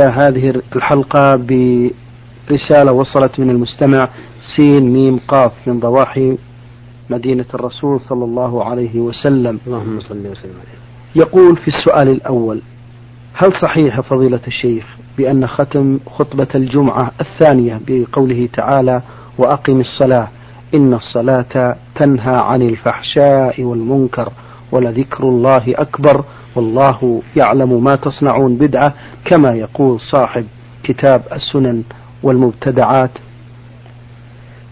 هذه الحلقة برسالة وصلت من المستمع سين ميم قاف من ضواحي مدينة الرسول صلى الله عليه وسلم. اللهم صل وسلم عليه. يقول في السؤال الأول هل صحيح فضيلة الشيخ بأن ختم خطبة الجمعة الثانية بقوله تعالى وأقم الصلاة إن الصلاة تنهى عن الفحشاء والمنكر ولذكر الله أكبر والله يعلم ما تصنعون بدعة كما يقول صاحب كتاب السنن والمبتدعات.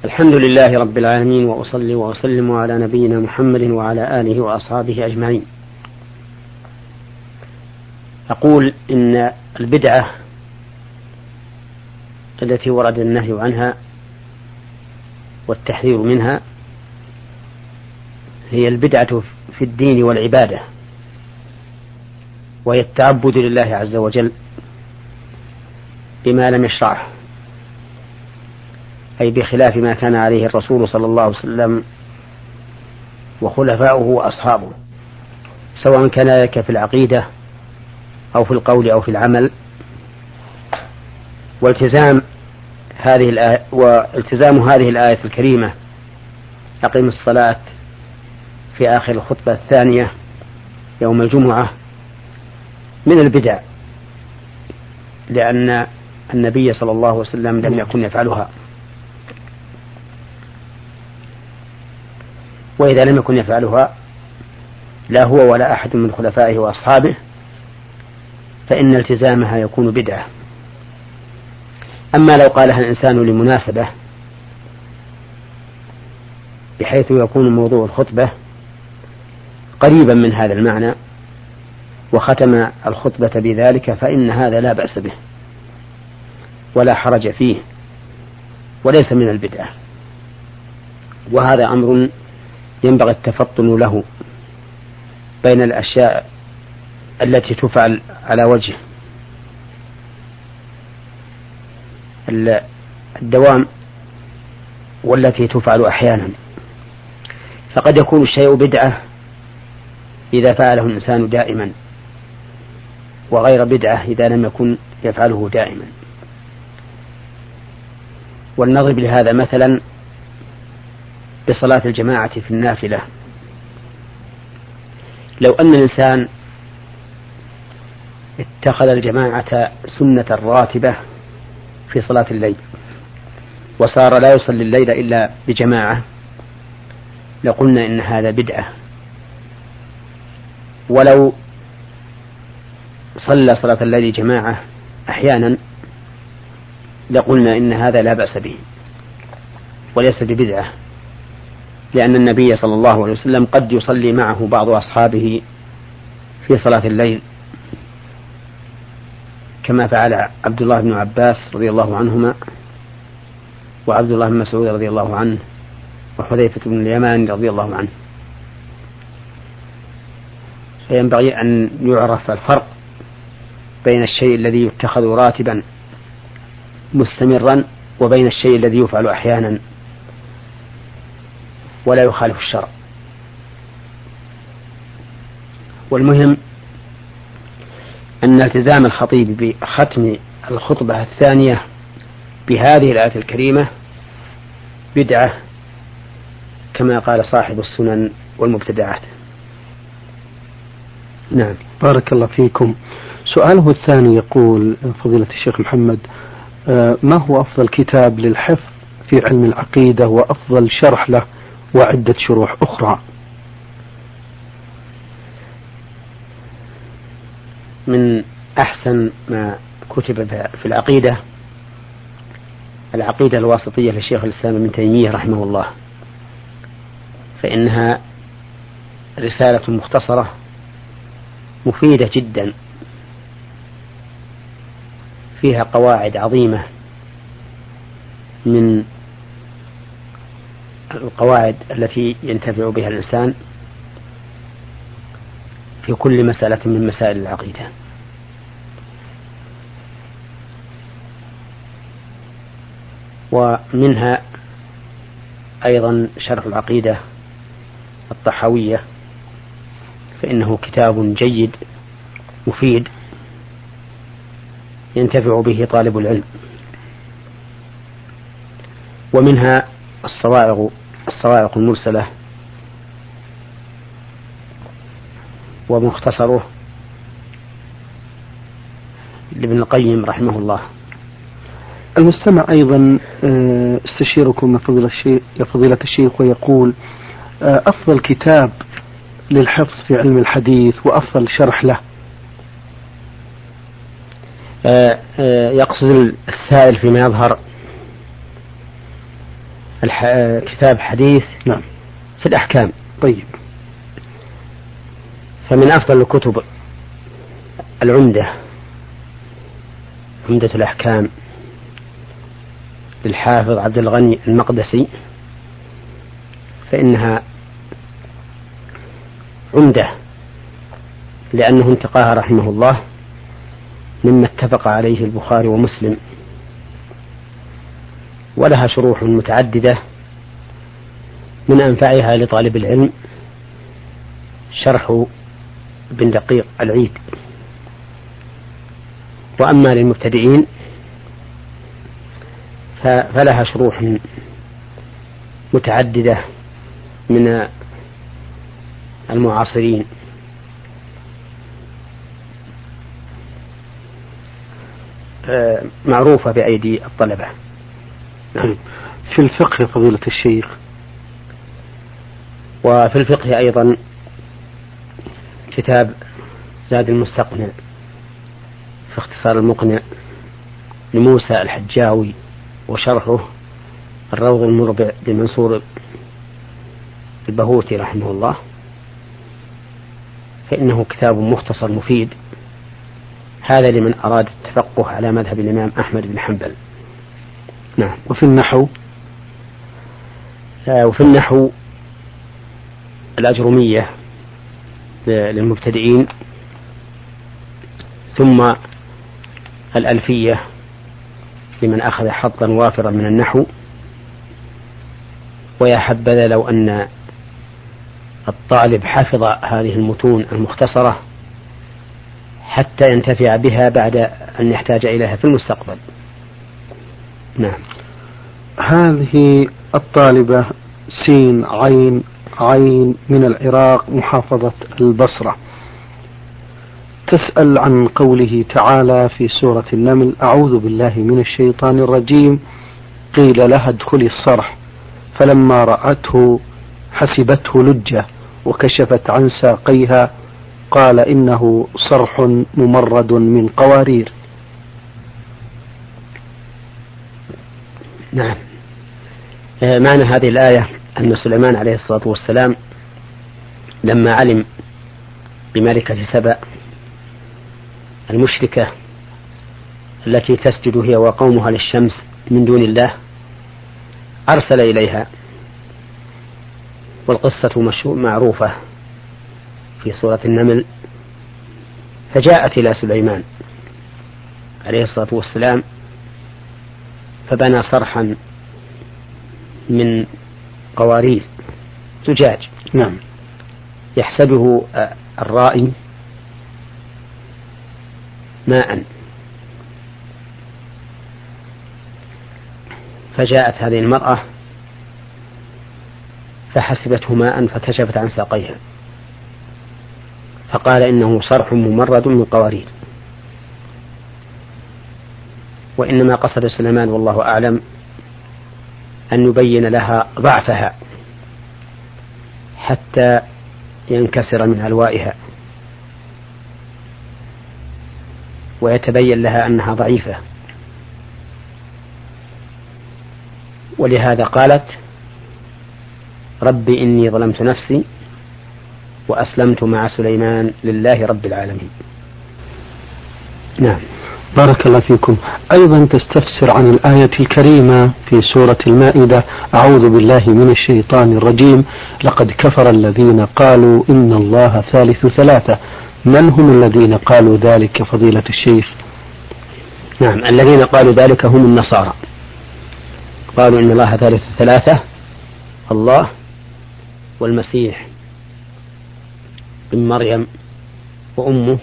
الحمد لله رب العالمين وأصلي وأسلم على نبينا محمد وعلى آله وأصحابه أجمعين. أقول إن البدعة التي ورد النهي عنها والتحذير منها هي البدعة في الدين والعبادة وهي التعبد لله عز وجل بما لم يشرعه أي بخلاف ما كان عليه الرسول صلى الله عليه وسلم وخلفاؤه وأصحابه سواء كان ذلك في العقيدة أو في القول أو في العمل. والتزام هذه الآية والتزام هذه الآية الكريمة أقم الصلاة في آخر الخطبة الثانية يوم الجمعة من البدع لأن النبي صلى الله عليه وسلم لم يكن يفعلها. وإذا لم يكن يفعلها لا هو ولا أحد من خلفائه وأصحابه فإن التزامها يكون بدعة. أما لو قالها الإنسان لمناسبة بحيث يكون موضوع الخطبة قريبا من هذا المعنى وختم الخطبة بذلك فإن هذا لا بأس به ولا حرج فيه وليس من البدعة وهذا أمر ينبغي التفطن له بين الأشياء التي تفعل على وجه الدوام والتي تفعل أحيانا. فقد يكون الشيء بدعة إذا فعله الإنسان دائما وغير بدعة إذا لم يكن يفعله دائما. ولنضرب لهذا مثلا بصلاة الجماعة في النافلة. لو أن الإنسان اتخذ الجماعة سنة راتبة في صلاة الليل وصار لا يصلي الليل إلا بجماعة لقلنا إن هذا بدعة. ولو صلى صلاة الليل جماعة أحيانا لقلنا إن هذا لا بأس به وليس ببدعة لأن النبي صلى الله عليه وسلم قد يصلي معه بعض أصحابه في صلاة الليل كما فعل عبد الله بن عباس رضي الله عنهما وعبد الله بن مسعود رضي الله عنه وحذيفة بن اليمان رضي الله عنه. فينبغي أن يعرف الفرق بين الشيء الذي يتخذ راتبا مستمرا وبين الشيء الذي يفعل أحيانا ولا يخالف الشرع. والمهم أن التزام الخطيب بختم الخطبة الثانية بهذه الآية الكريمة بدعة كما قال صاحب السنن والمبتدعات. نعم. بارك الله فيكم. سؤاله الثاني يقول فضيلة الشيخ محمد آه، ما هو أفضل كتاب للحفظ في علم العقيدة وأفضل شرح له وعدة شروح أخرى؟ من أحسن ما كتب في العقيدة العقيدة الواسطية للشيخ الإسلام ابن تيمية رحمه الله فإنها رسالة مختصرة مفيدة جدا. فيها قواعد عظيمة من القواعد التي ينتفع بها الإنسان في كل مسألة من مسائل العقيدة. ومنها أيضا شرح العقيدة الطحاوية فإنه كتاب جيد مفيد ينتفع به طالب العلم. ومنها الصواعق الصواعق المرسلة ومختصره لابن القيم رحمه الله. المستمع أيضا آه، استشيركم الشيخ, يا فضيلة الشيخ ويقول آه، أفضل كتاب للحفظ في علم الحديث وأفضل شرح له. آه، يقصد السائل فيما يظهر كتاب حديث نعم. في الأحكام. طيب. فمن أفضل الكتب العمدة عمدة الأحكام للحافظ عبد الغني المقدسي فإنها عمدة لأنه انتقاها رحمه الله مما اتفق عليه البخاري ومسلم. ولها شروح متعددة من أنفعها لطالب العلم شرح بن دقيق العيد. وأما للمبتدئين فلها شروح متعددة من المعاصرين. معروفة بأيدي الطلبة. نعم. في الفقه فضيلة الشيخ. وفي الفقه أيضا كتاب زاد المستقنع في اختصار المقنع لموسى الحجاوي وشرحه الروض المربع لمنصور البهوتي رحمه الله. فإنه كتاب مختصر مفيد. هذا لمن أراد التفقه على مذهب الإمام أحمد بن حنبل. نعم. وفي النحو؟ آه وفي النحو الأجرمية للمبتدئين ثم الألفية لمن أخذ حظا وافرا من النحو. ويا حبذا لو أن الطالب حفظ هذه المتون المختصرة حتى ينتفع بها بعد أن يحتاج إليها في المستقبل. نعم. هذه الطالبة سين عين عين من العراق محافظة البصرة. تسأل عن قوله تعالى في سورة النمل أعوذ بالله من الشيطان الرجيم قيل لها ادخلي الصرح. فلما رأته حسبته لجة وكشفت عن ساقيها قال إنه صرح ممرد من قوارير. نعم. آه، معنى هذه الآية أن سليمان عليه الصلاة والسلام لما علم بملكة سبأ المشركة التي تسجد هي وقومها للشمس من دون الله أرسل إليها والقصة معروفة في سورة النمل فجاءت إلى سليمان عليه الصلاة والسلام فبنى صرحا من قوارير زجاج نعم. يحسبه الرائي ماء. فجاءت هذه المرأة فحسبته ماء فكشفت عن ساقيها. فقال إنه صرح ممرد من قوارير. وإنما قصد سليمان والله أعلم أن يبين لها ضعفها حتى ينكسر من ألوائها. ويتبين لها أنها ضعيفة. ولهذا قالت رب إني ظلمت نفسي وأسلمت مع سليمان لله رب العالمين. نعم. بارك الله فيكم. أيضا تستفسر عن الآية الكريمة في سورة المائدة. أعوذ بالله من الشيطان الرجيم. لقد كفر الذين قالوا إن الله ثالث ثلاثة. من هم الذين قالوا ذلك فضيلة الشيخ؟ نعم. الذين قالوا ذلك هم النصارى. قالوا إن الله ثالث ثلاثة. الله والمسيح بن مريم وأمه.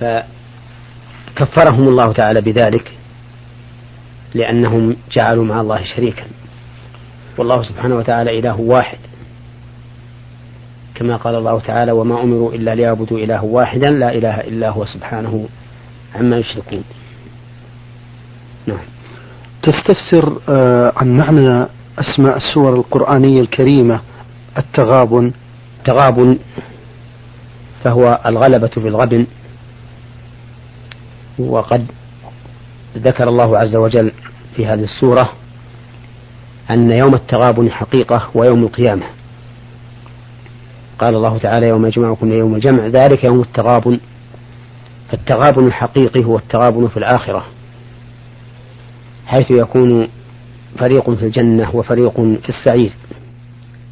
فكفرهم الله تعالى بذلك لأنهم جعلوا مع الله شريكا. والله سبحانه وتعالى إله واحد. كما قال الله تعالى وما أمروا إلا ليعبدوا إله واحدا لا إله إلا هو سبحانه عما يشركون. نعم. تستفسر آه، عن معنى أسماء السور القرآنية الكريمة التغابن. التغابن فهو الغلبة بالغبن وقد ذكر الله عز وجل في هذه السورة أن يوم التغابن حقيقة ويوم القيامة. قال الله تعالى يوم يجمعكم ليوم الجمع ذلك يوم التغابن. فالتغابن الحقيقي هو التغابن في الآخرة حيث يكون فريق في الجنة وفريق في السعير.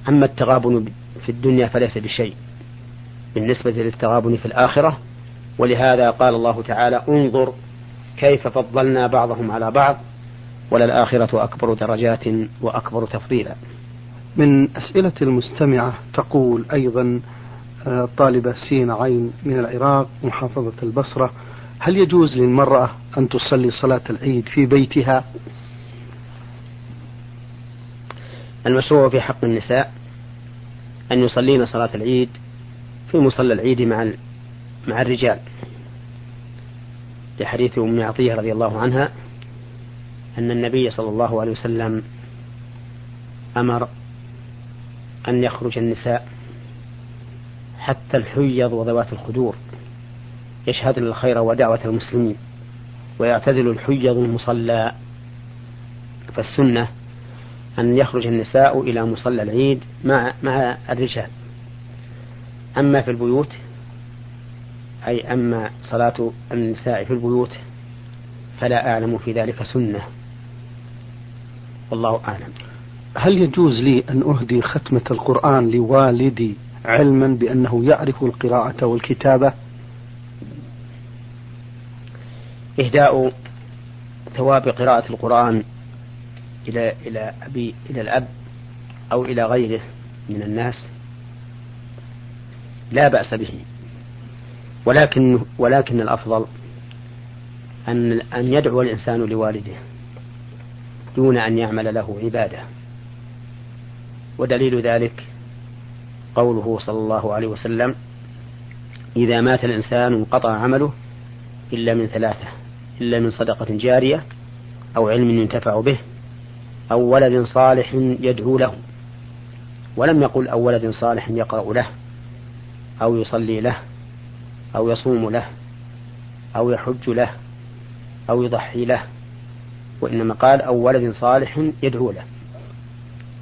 أما التغابن في الدنيا فليس بشيء. بالنسبة للتغابن في الآخرة ولهذا قال الله تعالى انظر كيف فضلنا بعضهم على بعض وللآخرة أكبر درجات وأكبر تفضيلا. من أسئلة المستمعة تقول أيضا آه، طالبة سين عين من العراق محافظة البصرة هل يجوز للمرأة أن تصلي صلاة العيد في بيتها؟ المشروع في حق النساء أن يصلين صلاة العيد في مصلى العيد مع مع الرجال. لحديث أم عطية رضي الله عنها أن النبي صلى الله عليه وسلم أمر أن يخرج النساء حتى الحيض وذوات الخدور. يشهدن الخير ودعوة المسلمين ويعتزل الحيض المصلى. فالسنة أن يخرج النساء إلى مصلى العيد مع مع الرجال. أما في البيوت أي أما صلاة النساء في البيوت فلا أعلم في ذلك سنة. والله أعلم. هل يجوز لي أن أهدي ختمة القرآن لوالدي علما بأنه يعرف القراءة والكتابة؟ إهداء ثواب قراءة القرآن إلى إلى أبي إلى الأب أو إلى غيره من الناس لا بأس به. ولكن ولكن الأفضل أن أن يدعو الإنسان لوالده دون أن يعمل له عبادة. ودليل ذلك قوله صلى الله عليه وسلم إذا مات الإنسان انقطع عمله إلا من ثلاثة إلا من صدقة جارية أو علم ينتفع به أو ولد صالح يدعو له ولم يقل أو ولد صالح يقرأ له أو يصلي له أو يصوم له أو يحج له أو يضحي له وإنما قال أو ولد صالح يدعو له.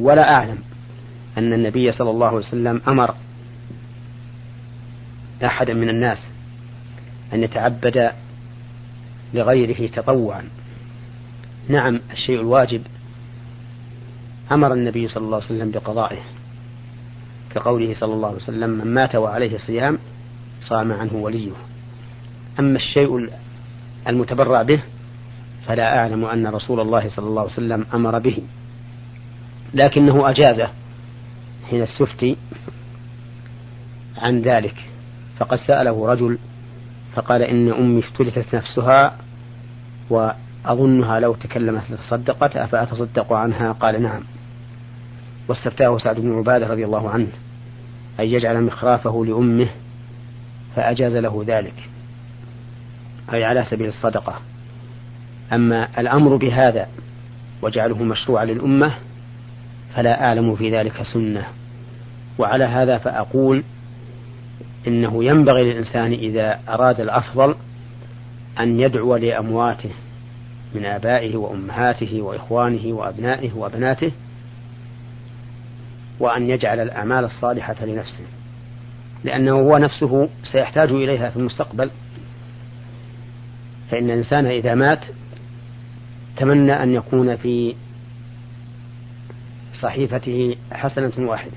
ولا أعلم أن النبي صلى الله عليه وسلم أمر أحدا من الناس أن يتعبد لغيره تطوعا. نعم الشيء الواجب أمر النبي صلى الله عليه وسلم بقضائه. كقوله صلى الله عليه وسلم من مات وعليه صيام صام عنه وليه. أما الشيء المتبرع به فلا أعلم أن رسول الله صلى الله عليه وسلم أمر به. لكنه أجازه حين استفتي عن ذلك. فقد سأله رجل فقال إن أمي افتلتت نفسها وأظنها لو تكلمت لتصدقت أفأتصدق عنها؟ قال نعم. واستفتاه سعد بن عبادة رضي الله عنه أن يجعل مخرافه لأمه فأجاز له ذلك أي على سبيل الصدقة. أما الأمر بهذا وجعله مشروعا للأمة فلا أعلم في ذلك سنة. وعلى هذا فأقول إنه ينبغي للإنسان إذا أراد الأفضل أن يدعو لأمواته من آبائه وأمهاته وإخوانه وأبنائه وبناته وأن يجعل الأعمال الصالحة لنفسه لأنه هو نفسه سيحتاج إليها في المستقبل. فإن الإنسان إذا مات تمنى أن يكون في صحيفته حسنة واحدة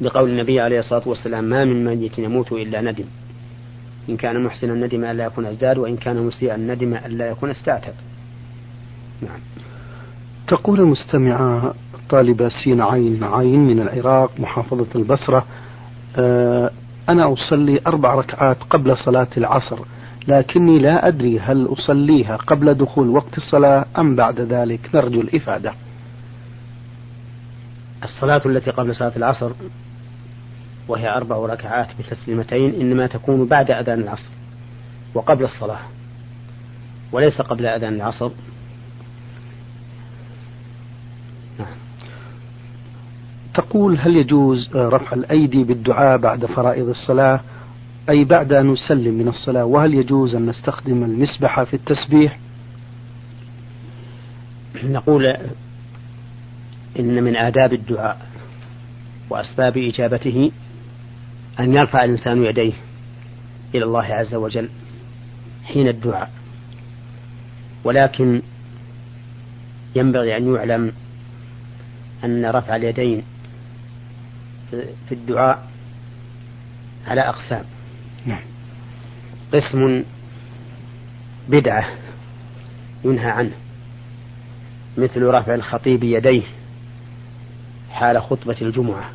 لقول النبي عليه الصلاة والسلام ما من ميت يموت إلا ندم. إن كان محسنا ندم ألا يكون أزداد وإن كان مسيئا ندم ألا يكون استعتب. نعم. تقول المستمعة طالبة سين عين عين من العراق محافظة البصرة. آه، أنا أصلي أربع ركعات قبل صلاة العصر لكني لا أدري هل أصليها قبل دخول وقت الصلاة أم بعد ذلك. نرجو الإفادة. الصلاة التي قبل صلاة العصر وهي أربع ركعات بتسليمتين إنما تكون بعد أذان العصر وقبل الصلاة وليس قبل أذان العصر. تقول هل يجوز رفع الأيدي بالدعاء بعد فرائض الصلاة؟ أي بعد أن نسلم من الصلاة؟ وهل يجوز أن نستخدم المسبحة في التسبيح؟ نقول إن من آداب الدعاء وأسباب إجابته أن يرفع الإنسان يديه إلى الله عز وجل حين الدعاء. ولكن ينبغي أن يعلم أن رفع اليدين في الدعاء على أقسام نعم. قسم بدعة ينهى عنه مثل رفع الخطيب يديه حال خطبة الجمعة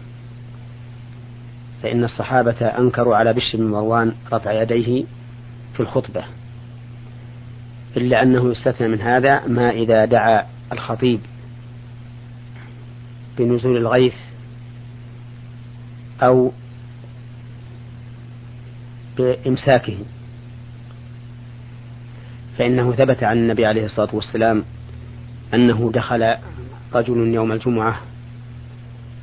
فإن الصحابة أنكروا على بشر بن مروان رفع يديه في الخطبة إلا أنه يستثنى من هذا ما إذا دعا الخطيب بنزول الغيث أو بإمساكه. فإنه ثبت عن النبي عليه الصلاة والسلام أنه دخل رجل يوم الجمعة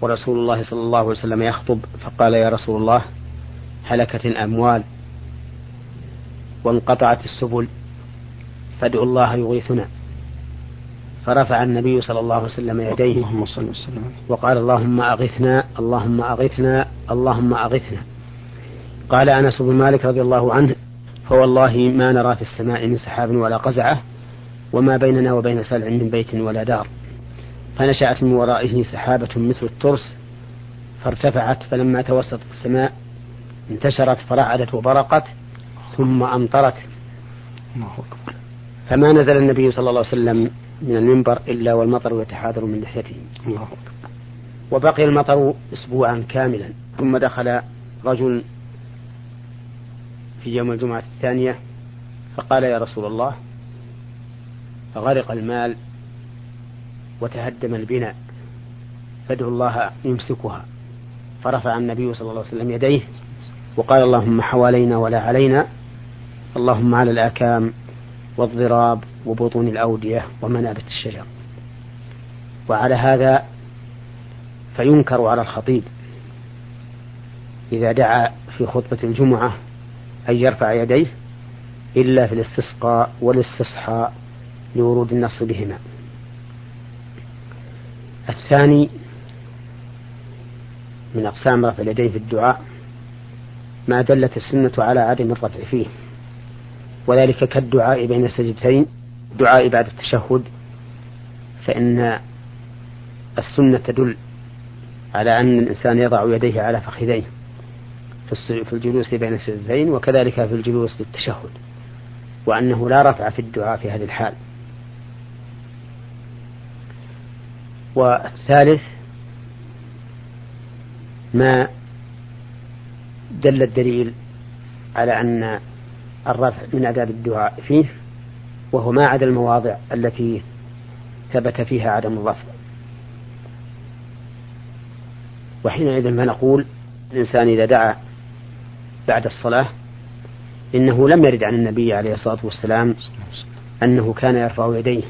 ورسول الله صلى الله عليه وسلم يخطب فقال يا رسول الله هلكت الأموال وانقطعت السبل فادعوا الله يغيثنا. فرفع النبي صلى الله عليه وسلم يديه اللهم صل وسلم. وقال اللهم أغثنا اللهم أغثنا اللهم أغثنا. قال أنس بن مالك رضي الله عنه فوالله ما نرى في السماء من سحاب ولا قزعة وما بيننا وبين سلع من بيت ولا دار. فنشأت من ورائه سحابة مثل الترس فارتفعت فلما توسطت السماء انتشرت فرعدت وبرقت ثم أمطرت. فما نزل النبي صلى الله عليه وسلم من المنبر إلا والمطر يتحاذر من لحيته. الله وبقي المطر أسبوعا كاملا. ثم دخل رجل في يوم الجمعة الثانية فقال يا رسول الله غرق المال وتهدم البناء فادعوا الله يمسكها. فرفع النبي صلى الله عليه وسلم يديه وقال اللهم حوالينا ولا علينا اللهم على الآكام والضراب وبطون الأودية ومنابت الشجر. وعلى هذا فينكر على الخطيب إذا دعا في خطبة الجمعة أن يرفع يديه إلا في الاستسقاء والاستصحاء لورود النص بهما. الثاني من أقسام رفع اليدين في الدعاء ما دلت السنة على عدم الرفع فيه وذلك كالدعاء بين السجدتين دعاء بعد التشهد فإن السنة تدل على أن الإنسان يضع يديه على فخذيه في الجلوس بين السجدتين وكذلك في الجلوس للتشهد وأنه لا رفع في الدعاء في هذه الحال. والثالث ما دل الدليل على أن الرفع من آداب الدعاء فيه وهو ما عدا المواضع التي ثبت فيها عدم الرفع وحينئذ فنقول الإنسان إذا دعا بعد الصلاة إنه لم يرد عن النبي عليه الصلاة والسلام أنه كان يرفع يديه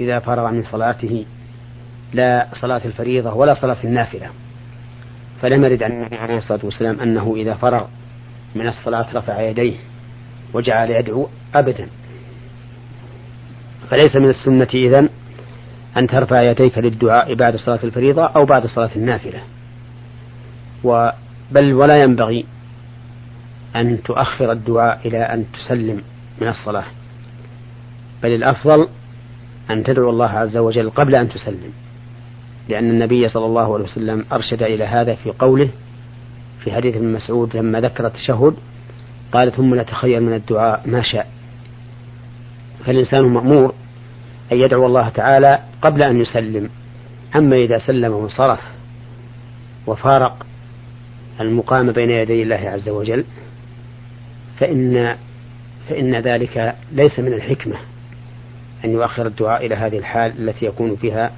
إذا فرغ من صلاته لا صلاة الفريضة ولا صلاة النافلة. فلم يرد عن النبي عليه الصلاة والسلام أنه إذا فرغ من الصلاة رفع يديه وجعل يدعو أبدا. فليس من السنة إذن أن ترفع يديك للدعاء بعد صلاة الفريضة أو بعد صلاة النافلة. بل ولا ينبغي أن تؤخر الدعاء إلى أن تسلم من الصلاة. بل الأفضل أن تدعو الله عز وجل قبل أن تسلم. لأن النبي صلى الله عليه وسلم أرشد إلى هذا في قوله في حديث ابن مسعود لما ذكر التشهد قال ثم نتخير من الدعاء ما شاء. فالإنسان مأمور أن يدعو الله تعالى قبل أن يسلم. أما إذا سلم وانصرف وفارق المقام بين يدي الله عز وجل فإن فإن ذلك ليس من الحكمة أن يؤخر الدعاء إلى هذه الحال التي يكون فيها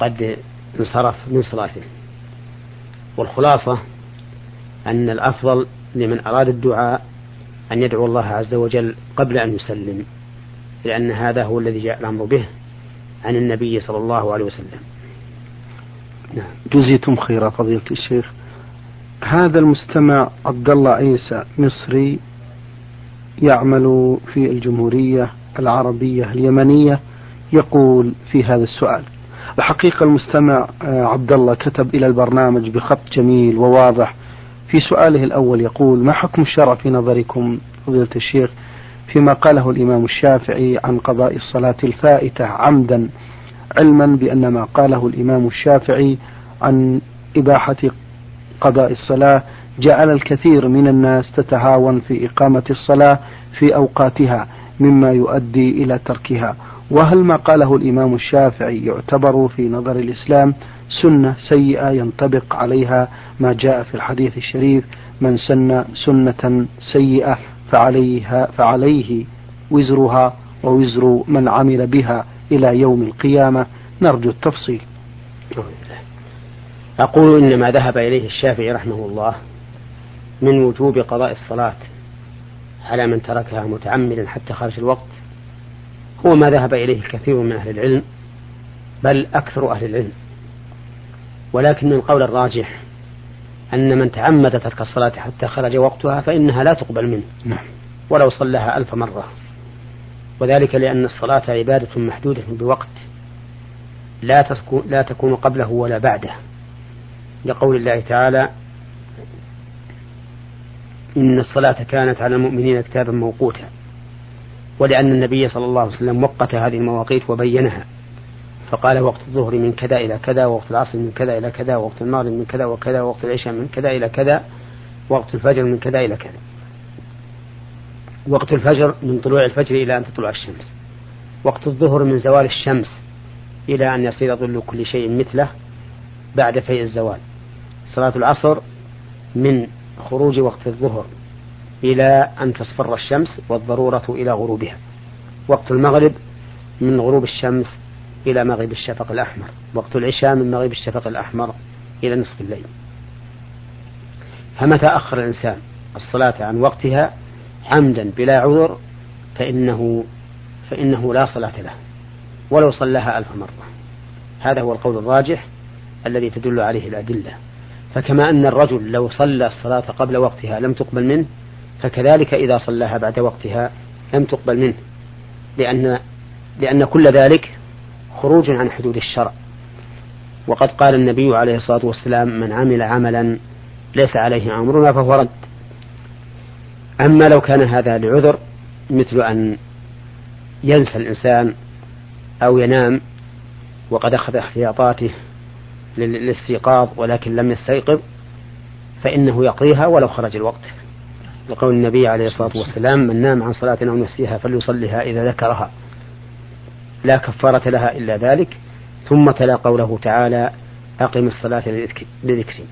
قد انصرف من صلاته. والخلاصة أن الأفضل لمن أراد الدعاء أن يدعو الله عز وجل قبل أن يسلم. لأن هذا هو الذي جاء الأمر به عن النبي صلى الله عليه وسلم. نعم. جزيتم خيرا فضيلة الشيخ. هذا المستمع عبد الله عيسى مصري يعمل في الجمهورية العربية اليمنية يقول في هذا السؤال. الحقيقة المستمع آه، عبد الله كتب إلى البرنامج بخط جميل وواضح. في سؤاله الأول يقول ما حكم الشرع في نظركم فضيلة الشيخ فيما قاله الإمام الشافعي عن قضاء الصلاة الفائتة عمدا علما بأن ما قاله الإمام الشافعي عن إباحة قضاء الصلاة جعل الكثير من الناس تتهاون في إقامة الصلاة في أوقاتها مما يؤدي إلى تركها. وهل ما قاله الإمام الشافعي يعتبر في نظر الإسلام سنة سيئة ينطبق عليها ما جاء في الحديث الشريف من سن سنة سيئة؟ فعليها فعليه وزرها ووزر من عمل بها إلى يوم القيامة. نرجو التفصيل. أقول إن ما ذهب إليه الشافعي رحمه الله من وجوب قضاء الصلاة على من تركها متعمدا حتى خرج الوقت هو ما ذهب إليه الكثير من أهل العلم بل أكثر أهل العلم. ولكن القول الراجح أن من تعمد ترك الصلاة حتى خرج وقتها فإنها لا تقبل منه. نعم. ولو صلىها ألف مرة. وذلك لأن الصلاة عبادة محدودة بوقت لا تكون, لا تكون قبله ولا بعده. لقول الله تعالى إن الصلاة كانت على المؤمنين كتابا موقوتا. ولأن النبي صلى الله عليه وسلم وقت هذه المواقيت وبينها. فقال وقت الظهر من كذا إلى كذا وقت العصر من كذا إلى كذا وقت المغرب من كذا وكذا وقت العشاء من كذا إلى كذا وقت الفجر من كذا إلى كذا. وقت الفجر من طلوع الفجر إلى أن تطلع الشمس. وقت الظهر من زوال الشمس إلى أن يصير ظل كل شيء مثله بعد فيء الزوال. صلاة العصر من خروج وقت الظهر إلى أن تصفر الشمس والضرورة إلى غروبها. وقت المغرب من غروب الشمس إلى مغيب الشفق الأحمر. وقت العشاء من مغيب الشفق الأحمر إلى نصف الليل. فمتى أخر الإنسان الصلاة عن وقتها عمدا بلا عذر فإنه فإنه لا صلاة له ولو صلاها ألف مرة. هذا هو القول الراجح الذي تدل عليه الأدلة. فكما أن الرجل لو صلى الصلاة قبل وقتها لم تقبل منه فكذلك إذا صلاها بعد وقتها لم تقبل منه. لأن لأن كل ذلك خروج عن حدود الشرع. وقد قال النبي عليه الصلاة والسلام من عمل عملا ليس عليه أمرنا فهو رد. أما لو كان هذا لعذر مثل أن ينسى الإنسان أو ينام وقد أخذ احتياطاته للاستيقاظ ولكن لم يستيقظ فإنه يقضيها ولو خرج الوقت. لقول النبي عليه الصلاة والسلام من نام عن صلاة أو نسيها فليصليها إذا ذكرها. لا كفارة لها إلا ذلك ثم تلا قوله تعالى أقم الصلاة لذكري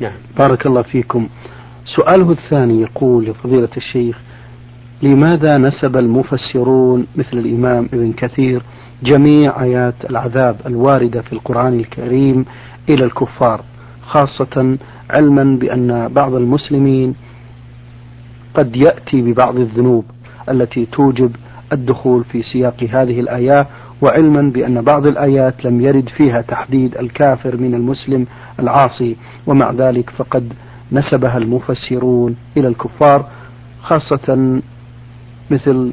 نعم. بارك الله فيكم. سؤاله الثاني يقول لفضيلة الشيخ لماذا نسب المفسرون مثل الإمام ابن كثير جميع آيات العذاب الواردة في القرآن الكريم إلى الكفار خاصة علما بأن بعض المسلمين قد يأتي ببعض الذنوب التي توجب الدخول في سياق هذه الآيات وعلما بأن بعض الآيات لم يرد فيها تحديد الكافر من المسلم العاصي. ومع ذلك فقد نسبها المفسرون إلى الكفار خاصة مثل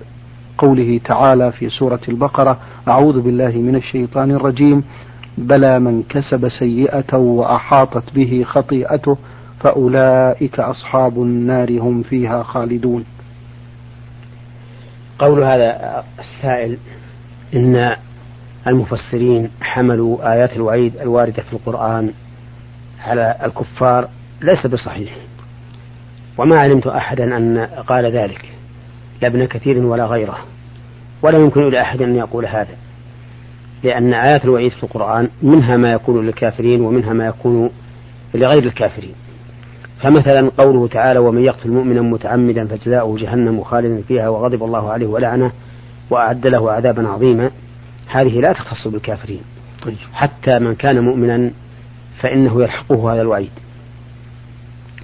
قوله تعالى في سورة البقرة أعوذ بالله من الشيطان الرجيم بلى من كسب سيئة وأحاطت به خطيئته فأولئك أصحاب النار هم فيها خالدون. قول هذا السائل إن المفسرين حملوا آيات الوعيد الواردة في القرآن على الكفار ليس بصحيح. وما علمت أحدا أن قال ذلك لا ابن كثير ولا غيره. ولا يمكن لأحد أن يقول هذا لأن آيات الوعيد في القرآن منها ما يكون للكافرين ومنها ما يكون لغير الكافرين. فمثلا قوله تعالى ومن يقتل مؤمنا متعمدا فجزاؤه جهنم خالدا فيها وغضب الله عليه ولعنه وأعد له عذابا عظيما هذه لا تختص بالكافرين. طيب. حتى من كان مؤمنا فإنه يلحقه هذا الوعيد.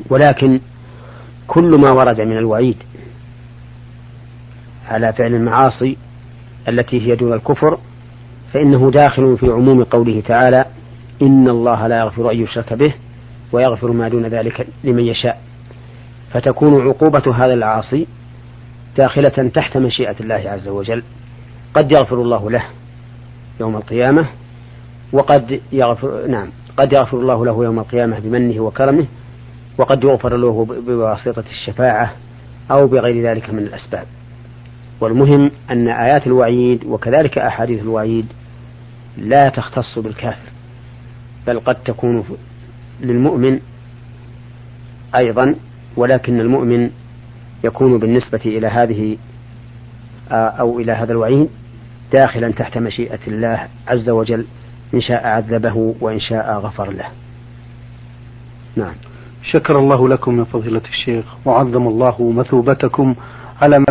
ولكن كل ما ورد من الوعيد على فعل المعاصي التي هي دون الكفر فإنه داخل في عموم قوله تعالى إن الله لا يغفر أن يشرك به. ويغفر ما دون ذلك لمن يشاء. فتكون عقوبة هذا العاصي داخلة تحت مشيئة الله عز وجل. قد يغفر الله له يوم القيامة وقد يغفر نعم قد يغفر الله له يوم القيامة بمنه وكرمه وقد يغفر له بواسطة الشفاعة أو بغير ذلك من الأسباب. والمهم أن آيات الوعيد وكذلك أحاديث الوعيد لا تختص بالكافر بل قد تكون للمؤمن أيضا ولكن المؤمن يكون بالنسبة إلى هذه أو إلى هذا الوعيد داخلا تحت مشيئة الله عز وجل إن شاء عذبه وإن شاء غفر له. نعم. شكر الله لكم يا فضيلة الشيخ وعظم الله مثوبتكم على